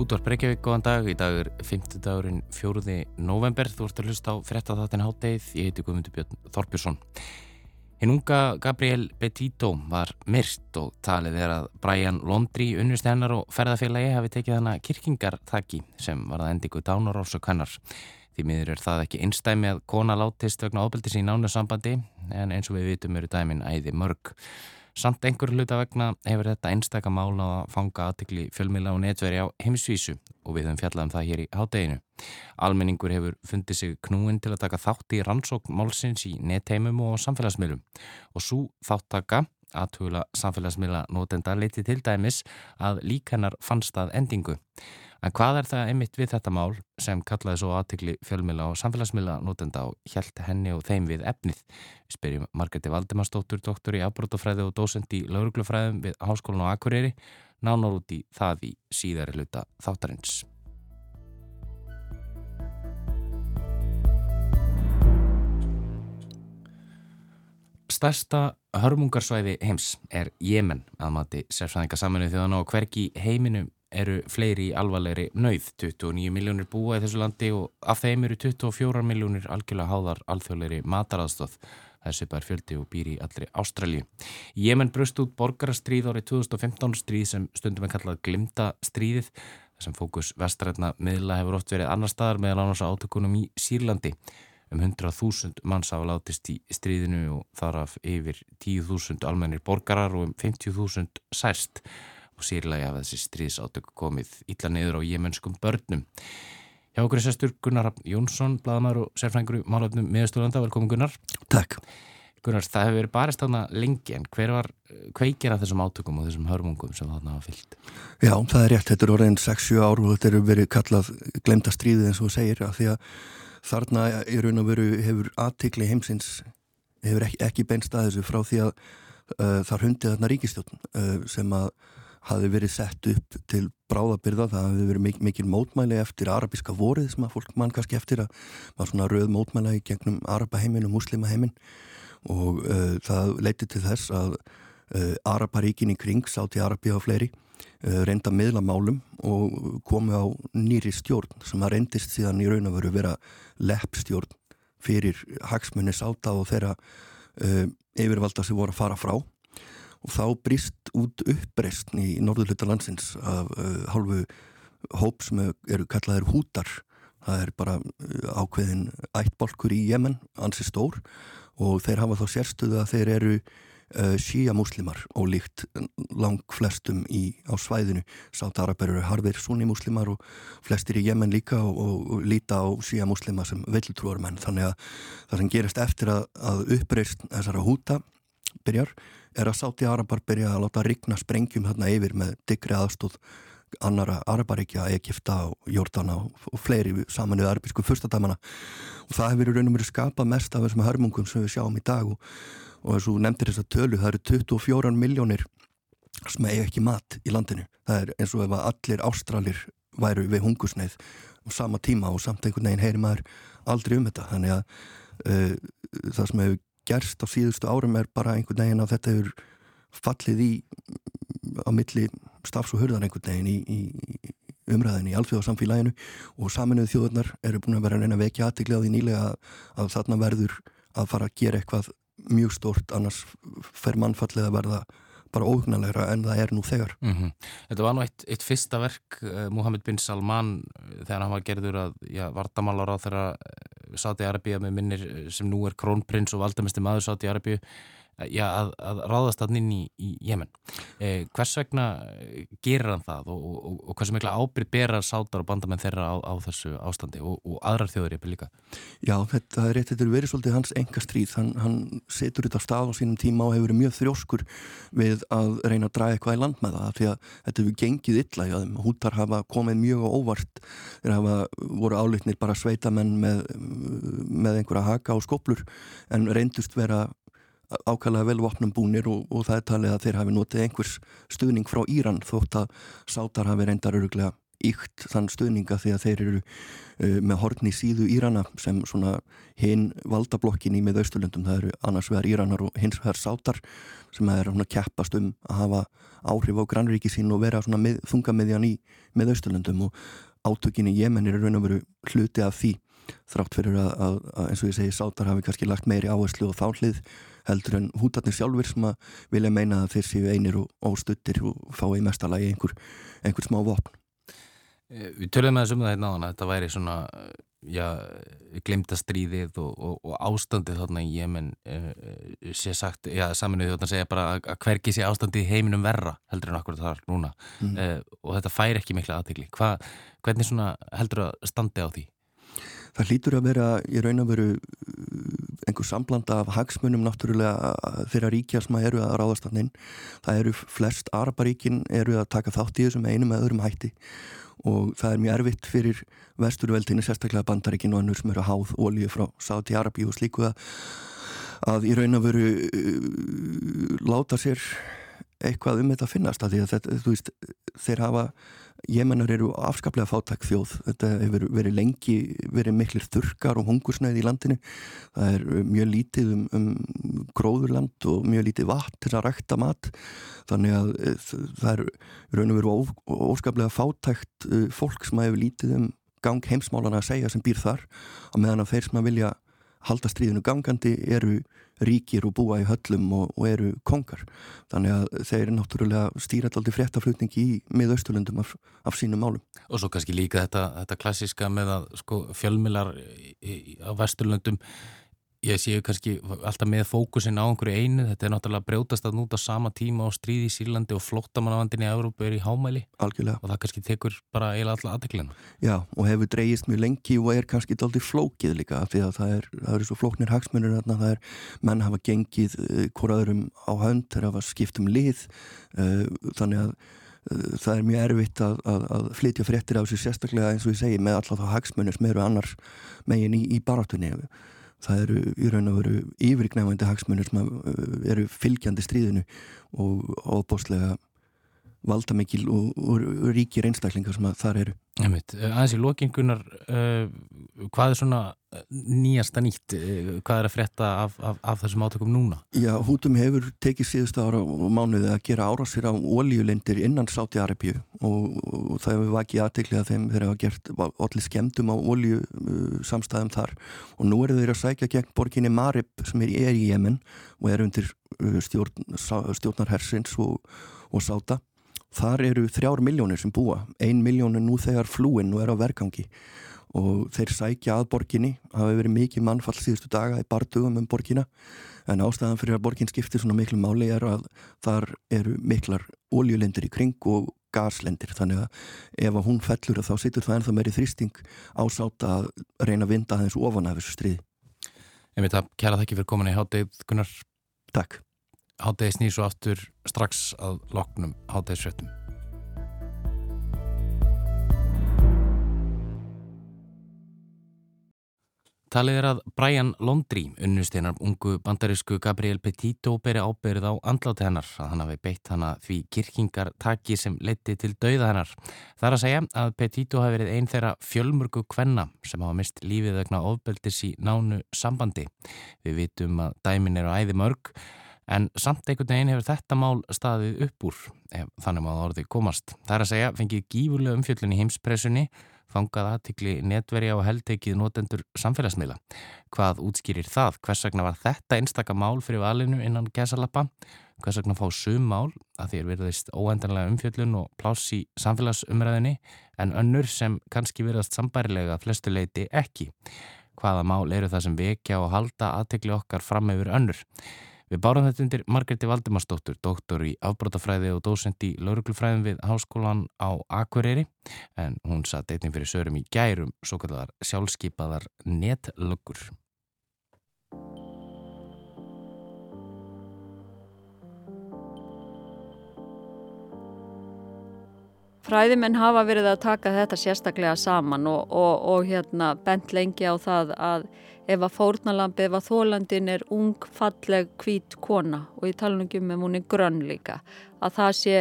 Útvar Breykjavík, góðan dag. Í dag er 5. dagurinn 4. november. Þú ert að hlusta á frettatháttin háttegið. Ég heiti Guðmundur Björn Þorbjörnsson. Hinn unga Gabriel Betito var myrst og talið er að Brian Londri, unnvist hennar og ferðarfélagi hafi tekið hana kirkingartaki sem var að endingu dánarárs og kannar. Því miður er það ekki einstæmi að kona látist vegna ofbeldis í nánu sambandi en eins og við vitum eru dæmin æði mörg. Samt einhver hluta vegna hefur þetta einstakka mála að fanga aðtikli fjölmila og netveri á heimsvísu og við höfum fjallað um það hér í hádeginu. Almenningur hefur fundið sig knúin til að taka þátt í rannsókn málsins í netheimum og samfélagsmiðlum og svo þáttaka aðtugula samfélagsmiðla nótenda leiti til dæmis að líkennar fannst að endingu. En hvað er það einmitt við þetta mál sem kallaði svo aðtikli fjölmila og samfélagsmiðla nótenda og hjælt henni og þeim við efnið? Við spyrjum Margreti Valdimarsdóttur, doktor í afbrótafræði og dósend í lauruglufræðum við Háskólan og Akureyri, nánar út í það í síðari hluta þáttarins. Stærsta hörmungarsvæði heims er Jemen, aðmati sérfæðinga saminuð þjóðan og hverki heiminum eru fleiri í alvarlegri nöyð 29 miljónir búa í þessu landi og af þeim eru 24 miljónir algjörlega háðar alþjóðlegri mataraðstóð þessi bara fjöldi og býr í allri Ástralju. Jemen brust út borgarastríð árið 2015 stríð sem stundum er kallað glimta stríðið þessum fókus vestrætna miðla hefur oft verið annar staðar meðal annars átökunum í Sýrlandi um 100.000 manns hafa látist í stríðinu og þar af yfir 10.000 almennir borgarar og um 50.000 særst og sýrlega af þessi stríðsátök komið illa niður á jemenskum börnum. Hjá okkur er sestur Gunnar Jónsson, bladamæður og sérfrængur í málöfnum meðstúrlanda. Velkomin Gunnar. Takk. Gunnar, það hefur verið barist þarna lengi en hver var kveikir af þessum átökum og þessum hörmungum sem þarna hafa fyllt? Já, það er rétt. Þetta er orðin 6-7 ár og þetta er verið kallað glemta stríðið eins og segir að því að þarna í raun og veru hefur aðtikli heimsins hefur ekki, ekki beinst að þessu frá því að uh, þar hundið þarna ríkistjóttun uh, sem að hafi verið sett upp til bráðabyrða, það hafi verið mik mikil mótmæli eftir arabíska vorið sem að fólk mann kannski eftir að var svona rauð mótmæla í gegnum arabaheimin og muslimaheimin og uh, það leiti til þess að uh, araparíkin í kring, sáti Arabi og fleiri, reynda miðla málum og komi á nýri stjórn sem að reyndist síðan í raun að veru vera leppstjórn fyrir hagsmunni sáta og þeirra uh, yfirvalda sem voru að fara frá. Og þá brist út uppreist í norðurluta landsins af uh, hálfu hóp sem eru kallaðir hútar. Það er bara uh, ákveðin ættbolkur í Jemen, ansi stór og þeir hafa þá sérstuðu að þeir eru uh, síamúslimar og líkt lang flestum í, á svæðinu. Sátt-Araber eru harfir sunni múslimar og flestir í Jemen líka og, og, og líta á síamúslima sem villtrúar menn þannig að það sem gerist eftir að, að uppreist þessara húta byrjar er að Sáti Arabar byrja að láta rigna sprengjum hérna yfir með digri aðstóð annara Arabaríkja, Egipta og Jordana og fleiri samanuð arabísku fyrstadamana og það hefur raun og verið skapað mest af þessum hörmungum sem við sjáum í dag og, og þess að nefndir þessa tölu, það eru 24 miljónir sem eiga ekki mat í landinu. Það er eins og ef allir ástralir væru við hungusneið á sama tíma og samt einhvern veginn heyri maður aldrei um þetta. Þannig að uh, það sem hefur gerst á síðustu árum er bara einhvern veginn að þetta hefur fallið í á milli stafs og hörðan einhvern veginn í, í umræðinni í alþjóðarsamfélaginu og saminuð þjóðurnar eru búin að vera að reyna að vekja aðtikli á því nýlega að, að þarna verður að fara að gera eitthvað mjög stort annars fer mannfallið að verða bara óhugnalegra en það er nú þegar mm -hmm. Þetta var nú eitt, eitt fyrsta verk uh, Muhammed bin Salman þegar hann var gerður að ja, vartamálar á þeirra Sáti Arabíu með minnir sem nú er krónprins og valdamestir maður Sáti Arabíu já, að, að ráðast hann inn í, í Jemen. Eh, hvers vegna gerir hann það og, og, og hversu mikla ábyrg berar sátar og bandamenn þeirra á, á þessu ástandi og, og aðrar þjóður yfir líka? Já, þetta er rétt, þetta er verið svolítið hans enga stríð. Hann, hann setur þetta á stað á sínum tíma og hefur verið mjög þrjóskur við að reyna að draga eitthvað í land með það því að þetta hefur gengið illa í aðeim. Hútar hafa komið mjög óvart þeir hafa voru álitnir bara sveitamenn með, með einhverja haka og skoplur en reyndust vera ákvæmlega velvapnum búnir og, og það er talið að þeir hafi notið einhvers stuðning frá Íran þótt að sátar hafi reyndar öruglega ykt þann stuðninga því að þeir eru uh, með hortni síðu Írana sem svona hinn valdablokkin í með Östurlundum, það eru annars vegar Íranar og hins vegar Sátar sem er svona keppast um að hafa áhrif á grannríki sín og vera svona með, þunga meðjan í með Östurlundum og átökinni Jemen er raun og veru hluti af því þrátt fyrir að, að, að eins og ég segi Sátar hafi kannski lagt meiri áherslu og þálið heldur en hútarnir sjálfur sem að vilja meina að þeir séu einir og óstuttir og fá í mestalagi einhver, einhver smá vopn. Eh, við töluðum með þessum það hérna á hana, þetta væri svona já, glimta stríðið og, og, og ástandið þarna í Jemen uh, sé sagt, já, saminuð þarna segja bara að hverki sé ástandið í heiminum verra heldur en okkur þar núna mm. uh, og þetta fær ekki mikla aðtegli. Hvernig svona heldur að standi á því? Það hlýtur að vera í raun að veru einhver samblanda af hagsmunum náttúrulega þeirra ríkja sem eru að ráðast hann inn. Það eru flest Araparíkin eru að taka þátt í þessum einum eða öðrum hætti og það er mjög erfitt fyrir vesturveldinu, sérstaklega bandaríkin og annur sem eru að háð ólíu frá Sáti Arabi og slíku að, að í raun að veru uh, láta sér eitthvað um þetta að finnast að því að þetta, þú veist, þeir hafa Jemennar eru afskaplega fátæk þjóð. Þetta hefur verið lengi verið miklir þurkar og hungursnæði í landinu. Það er mjög lítið um, um gróðurland og mjög lítið vatn til að rækta mat. Þannig að eh, það er raun og veru óskaplega fátækt eh, fólk sem hefur lítið um gang heimsmálana að segja sem býr þar. Og meðan að þeir sem að vilja halda stríðinu gangandi eru ríkir og búa í höllum og, og eru kongar. Þannig að þeir eru náttúrulega stýrat aldrei fréttaflutningi í miðausturlundum af, af sínum málum. Og svo kannski líka þetta, þetta klassiska með að sko, fjölmilar á vesturlundum ég séu kannski alltaf með fókusin á einhverju einu, þetta er náttúrulega brjótast að núta sama tíma á stríði í Sírlandi og flóttamannavandin í Európa er í hámæli Algjörlega. og það kannski tekur bara eiginlega alltaf aðdeklina. Já, og hefur dreyist mjög lengi og er kannski aldrei flókið líka því að það er, það er svo flóknir hagsmunir þarna, það er, menn hafa gengið uh, hvoraðurum á hönd, þeir hafa skipt um lið uh, þannig að uh, það er mjög erfitt að, að, að flytja fréttir á sig sérstaklega eins og ég segi með alltaf hagsmunir sem eru annars megin í, í barátunni það eru í raun og veru yfirgnæfandi hagsmunir sem uh, eru fylgjandi stríðinu og óbóstlega valdamikil og, og, og ríkir einstaklingar sem þar eru. Aðeins í lokingunar, uh, hvað er svona uh, nýjasta nýtt? Hvað er að fretta af, af, af þessum átökum núna? Já, hútum hefur tekið síðust ára og mánuði að gera árásir á ólíulendir innan Sáti Arabíu og, og það hefur vakið aðteklið að þeim þeir hafa gert allir skemdum á ólíu samstæðum þar og nú eru þeir að sækja gegn borginni Marib sem er í Jemen og er undir stjórn, stjórnarhersins og Sáta Þar eru þrjár miljónir sem búa, ein miljón er nú þegar flúin og er á verkangi og þeir sækja að borginni, hafi verið mikið mannfall síðustu daga í bardugum um borginna en ástæðan fyrir að borginn skiptir svona miklu máli er að þar eru miklar óljulendir í kring og gaslendir þannig að ef að hún fellur þá situr það ennþá meiri þrýsting ásáta að reyna að vinda aðeins ofan af þessu stríði. Ég veit að kæra þakki fyrir komin í háttegð Gunnar. Takk hátegi snýs og aftur strax að loknum hátegisfjöttum. Talið er að Brian Londri, unnusteinar ungu bandarísku Gabriel Petito, beri ábyrð á andláti hennar að hann hafi beitt hana því kirkingartaki sem leti til dauða hennar. Það er að segja að Petito hafi verið einn þeirra fjölmörgu kvenna sem hafa mist lífið vegna ofbeldis í nánu sambandi. Við vitum að dæmin eru æði mörg En samt einhvern veginn hefur þetta mál staðið upp úr, þannig að orðið komast. Það er að segja, fengið gífurlega umfjöllun í heimspressunni, fangað aðtikli netverja og heldekið notendur samfélagsmiðla. Hvað útskýrir það? Hvers vegna var þetta einstaka mál fyrir valinu innan gesalappa? Hvers vegna fá sum mál að er verðist óendanlega umfjöllun og pláss í samfélagsumræðinni en önnur sem kannski verðast sambærilega flestuleiti ekki? Hvaða mál eru það sem vekja og halda aðtikli okkar fram yfir önnur? Við bárum þetta undir Margreti Valdimarsdóttur, doktor í afbrótafræði og dósend í lauruglufræðin við Háskólan á Akureyri en hún satt einnig fyrir sörum í gærum svo kallar sjálfskeipaðar netlöggur. Fræðimenn hafa verið að taka þetta sérstaklega saman og, og, og hérna, bent lengi á það að ef að fórnalambið, ef að þólandin er ung, falleg, hvít kona. Og ég tala nú ekki um ef hún er grönn líka, að það sé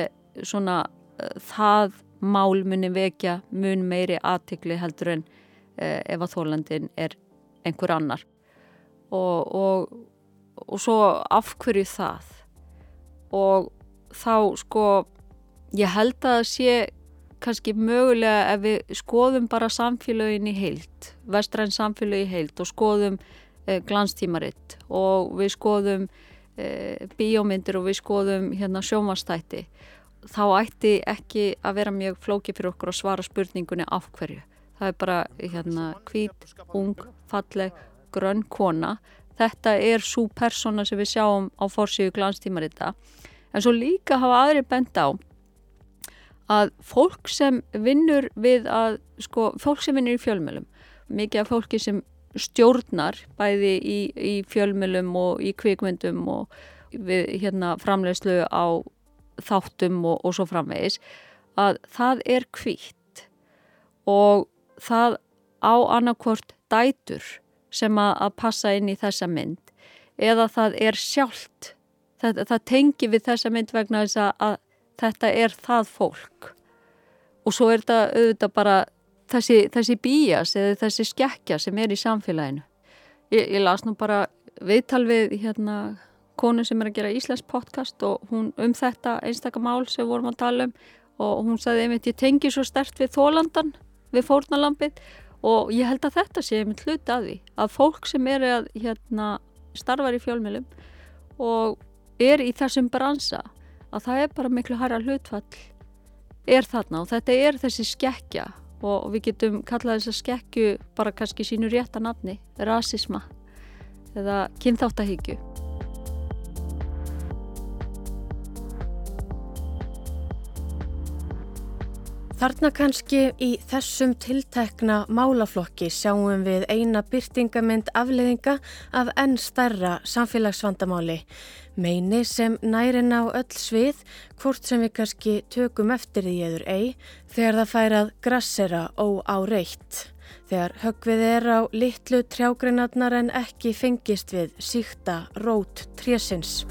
svona, það mál muni vekja mun meiri aðtikli heldur en eh, ef að þólandin er einhver annar. Og, og, og svo afhverju það? Og þá sko ég held að sé kannski mögulega ef við skoðum bara samfélagin í heilt vestræn samfélagi í heilt og skoðum eh, glanstímaritt og við skoðum eh, bíómyndir og við skoðum hérna sjómanstætti þá ætti ekki að vera mjög flóki fyrir okkur að svara spurningunni af hverju. Það er bara hérna hvít, ung, falleg, grönn kona. Þetta er svo persóna sem við sjáum á fórsíðu glanstímarita. En svo líka hafa aðri bent á að fólk sem vinnur við að, sko, fólk sem vinnur í fjölmjölum, mikið af fólki sem stjórnar bæði í, í fjölmjölum og í kvikmyndum og við hérna framlegslu á þáttum og, og svo framvegis að það er kvítt og það á annarkvort dætur sem að, að passa inn í þessa mynd eða það er sjálft það, það tengi við þessa mynd vegna þess að, þetta er það fólk. Og svo er þetta auðvitað bara þessi, þessi bías eða þessi skekkja sem er í samfélaginu. Ég, ég las nú bara viðtal við hérna konu sem er að gera Íslands podcast og hún um þetta einstakamál sem vorum að tala um og hún sagði einmitt ég tengi svo stert við þólandan, við fórnalampið og ég held að þetta sé einmitt hluti að því að fólk sem er að hérna, starfar í fjölmjölum og er í þessum bransa að það er bara miklu hæra hlutfall er þarna og þetta er þessi skekkja og við getum kallað þess að skekju bara kannski sínu rétta nafni, rasisma eða kynþáttahyggju Þarna kannski í þessum tiltekna málaflokki sjáum við eina byrtingamind afleðinga af enn stærra samfélagsvandamáli. Meini sem nærin á öll svið, hvort sem við kannski tökum eftir því eður ei, þegar það fær að grassera ó á reitt. Þegar högvið er á litlu trjágreinarnar en ekki fengist við síkta rót trésins.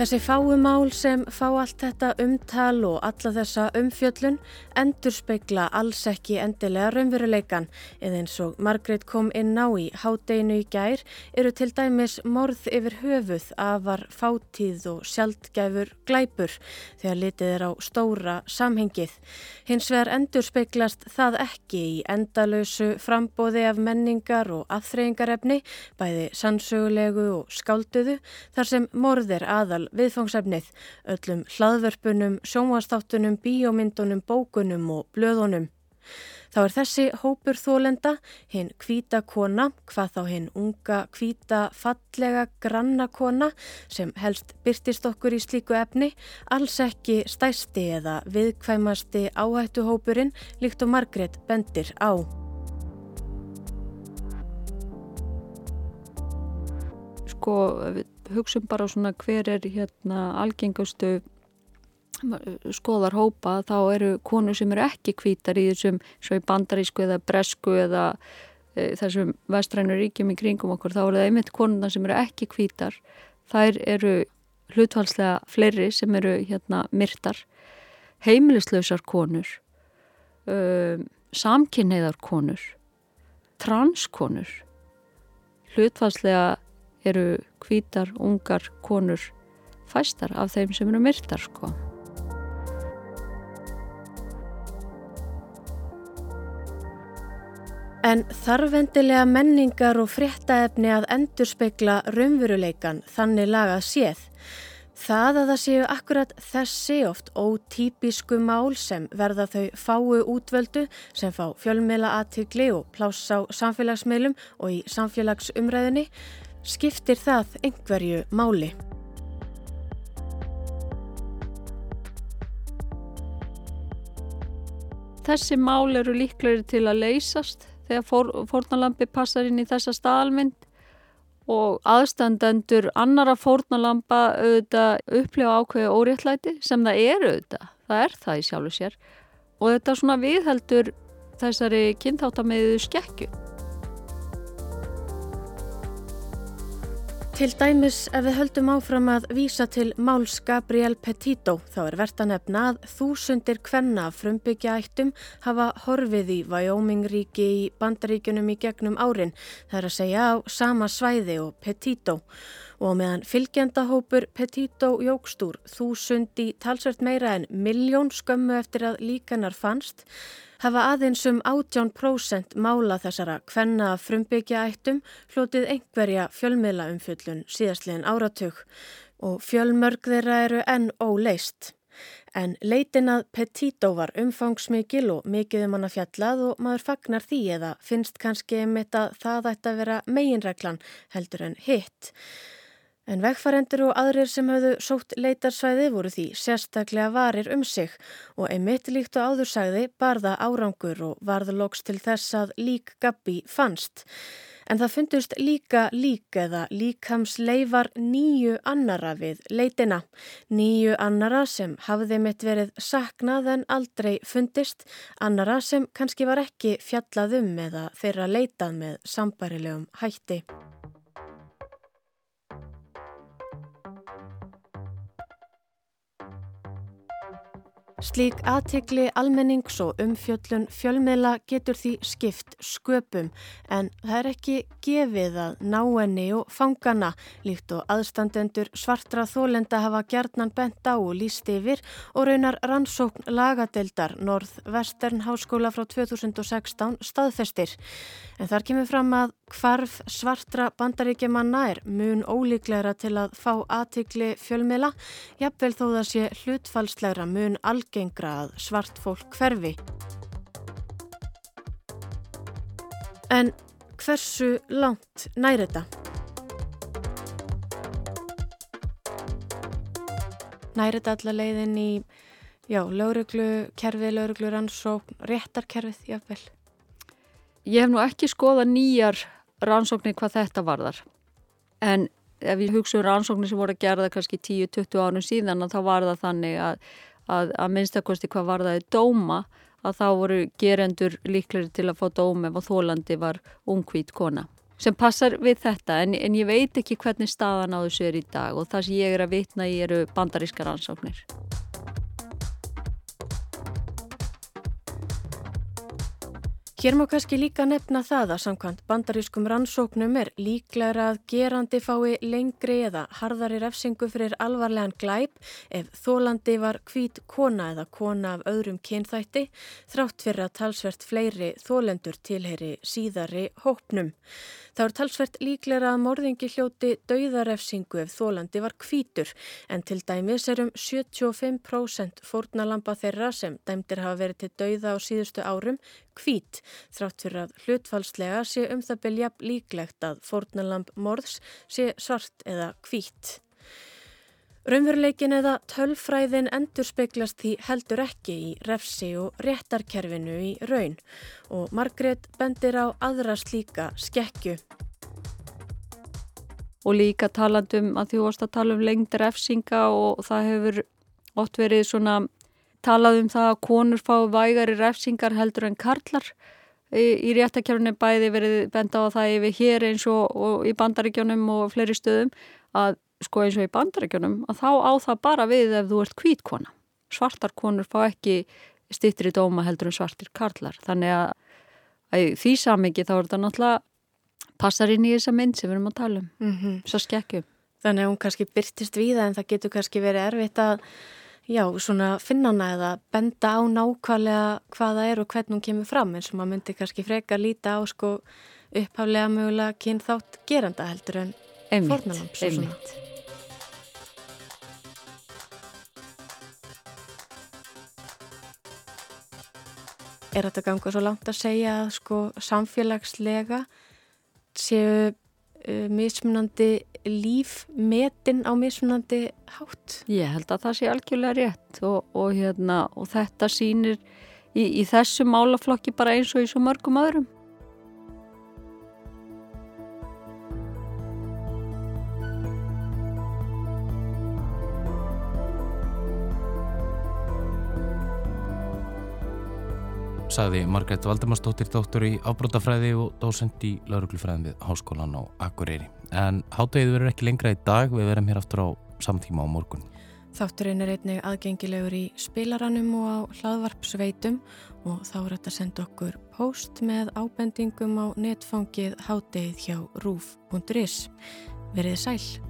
Þessi fáumál sem fá allt þetta umtal og alla þessa umfjöllun endur speikla alls ekki endilega raunveruleikan eða eins og Margrét kom inn á í hádeginu í gær eru til dæmis morð yfir höfuð afar fátíð og sjaldgæfur glæpur þegar litið er á stóra samhengið. Hins vegar endur speiklast það ekki í endalösu frambóði af menningar og aðþreyingarefni bæði sannsögulegu og skálduðu þar sem morð er aðal viðfangsefnið, öllum hlaðverpunum, sjónvastáttunum, bíómyndunum, bókunum og blöðunum. Þá er þessi hópur þólenda, hinn kvíta kona, hvað þá hinn unga, kvíta, fallega, granna kona sem helst byrtist okkur í slíku efni, alls ekki stæsti eða viðkvæmasti áhættuhópurinn líkt og Margret bendir á. Sko, hugsun bara svona hver er hérna algengustu skoðar hópa þá eru konur sem eru ekki kvítar í þessum svo í bandarísku eða bresku eða e, þessum vestrænu ríkjum í kringum okkur þá eru það einmitt konuna sem eru ekki kvítar þær eru hlutvalslega fleiri sem eru hérna myrtar heimilislausar konur um, samkynneðar konur transkonur hlutvalslega eru hvítar, ungar, konur fæstar af þeim sem eru myrtar sko. En þarfendilega menningar og fréttaefni að endurspegla raunveruleikan þannig lagað séð. Það að það séu akkurat þessi oft ótípisku mál sem verða þau fáu útvöldu sem fá fjölmela aðtigli og pláss á samfélagsmiðlum og í samfélagsumræðinni skiptir það einhverju máli. Þessi mál eru líklegri til að leysast þegar fór, fórnalambi passar inn í þessa staðalmynd og aðstandendur annara fórnalampa auðvitað upplifa ákveði óréttlæti sem það er auðvitað, það er það í sjálfu sér og þetta svona viðheldur þessari kynþáttamiðu skekju. Til dæmis ef við höldum áfram að vísa til Máls Gabriel Petito þá er verðt að nefna að þúsundir kvenna frumbyggja ættum hafa horfið í Wyoming ríki í bandaríkunum í gegnum árin það er að segja á sama svæði og Petito. og meðan fylgjendahópur Petito jógstúr þúsund í talsvert meira en miljón skömmu eftir að líkanar fannst hafa aðeins um 18% mála þessara kvenna frumbyggja ættum hlotið einhverja fjölmiðla umfjöllun síðastliðin áratug og fjölmörg þeirra eru enn óleist. En leitin að Petito var umfangsmikil og mikið um hann að fjallað og maður fagnar því eða finnst kannski um þetta það ætti að vera meginreglan heldur en hitt. En vegfarendur og aðrir sem hafðu sótt leitarsvæði voru því sérstaklega varir um sig og einmitt líkt og áðursæði barða árangur og varðloks til þess að lík Gabi fannst. En það fundust líka lík eða líkamsleifar nýju annara við leitina. Nýju annara sem hafði mitt verið saknað en aldrei fundist, annara sem kannski var ekki fjallað um eða þeirra leitað með sambærilegum hætti. Slík aðtikli almennings og umfjöllun fjölmiðla getur því skipt sköpum en það er ekki gefið að ná enni og fangana líkt og aðstandendur svartra þólenda hafa gjarnan bent á og líst yfir og raunar rannsókn lagadeildar Norð-Vestern Háskóla frá 2016 staðfestir. En þar kemur fram að hvarf svartra bandaríkjamanna er mun ólíklegra til að fá aðtikli fjölmiðla, jafnvel þó það sé hlutfalslegra mun algengra að svart fólk hverfi. En hversu langt næri þetta? Næri þetta alla leiðin í lauruglu, kerfið, lauruglu, rannsókn, réttarkerfið, jafnvel? Ég hef nú ekki skoða nýjar rannsóknir hvað þetta varðar en ef við hugsaum rannsóknir sem voru að gera það kannski 10-20 ánum síðan þá var það þannig að, að, að minnstakosti hvað var það í dóma að þá voru gerendur líkleri til að fá dóm ef að þólandi var ungvít kona sem passar við þetta en, en ég veit ekki hvernig staðan á þessu er í dag og það sem ég er að vitna í eru bandaríska rannsóknir. Hér má kannski líka nefna það að samkvæmt bandarískum rannsóknum er líklega að gerandi fái lengri eða harðari refsingu fyrir alvarlegan glæp ef þólandi var hvít kona eða kona af öðrum kynþætti þrátt fyrir að talsvert fleiri þólendur tilheri síðari hópnum. Það er talsvert líklega að morðingi hljóti dauðarefsingu ef þólandi var hvítur en til dæmis er um 75% fórnalampa þeirra sem dæmdir hafa verið til dauða á síðustu árum hvít þrátt fyrir að hlutfalslega sé um það beljaf líklegt að fórnalamp morðs sé svart eða hvít. Raunveruleikin eða tölfræðin endur speiklast því heldur ekki í refsi og réttarkerfinu í raun og Margrét bendir á aðra slíka skekju. Og líka talandum að vorst að tala um lengd refsinga og það hefur oft verið svona talað um það að konur fá vægari refsingar heldur en karlar. Í, réttakjörunni bæði verið benda á það yfir hér eins og, og í bandaríkjónum og fleiri stöðum að sko eins og í bandaríkjónum að þá á það bara við ef þú ert kvítkona svartar konur fá ekki stýttri dóma heldur en svartir karlar. Þannig að, að því samingi þá er þetta náttúrulega passar inn í þessa mynd sem við erum að tala um. Mm -hmm. svo skekkjum Þannig að hún kannski byrtist við en það getur kannski verið erfitt að já, svona finnana eða benda á nákvæmlega hvaða er og hvernig hún kemur fram eins og maður myndi kannski freka að líta á sko upphaflega mögulega kynþátt geranda heldur en fornalamps og svona. Er þetta ganga svo langt að segja að sko samfélagslega séu uh, mismunandi líf metin á mismunandi hátt? Ég held að það sé algjörlega rétt og, og, hérna, og þetta sýnir í, í þessu málaflokki bara eins og í svo mörgum öðrum. sagði Margret Valdemarsdóttir dóttur í ábrótafræði og dósend í lauruglufræðin við Háskólan á Akureyri. En háttegið verður ekki lengra í dag, við verðum hér aftur á samtíma á morgun. Þátturinn er einnig aðgengilegur í spilaranum og á hlaðvarpsveitum og þá er þetta að senda okkur post með ábendingum á netfangið háttegið hjá rúf.is. Verið sæl!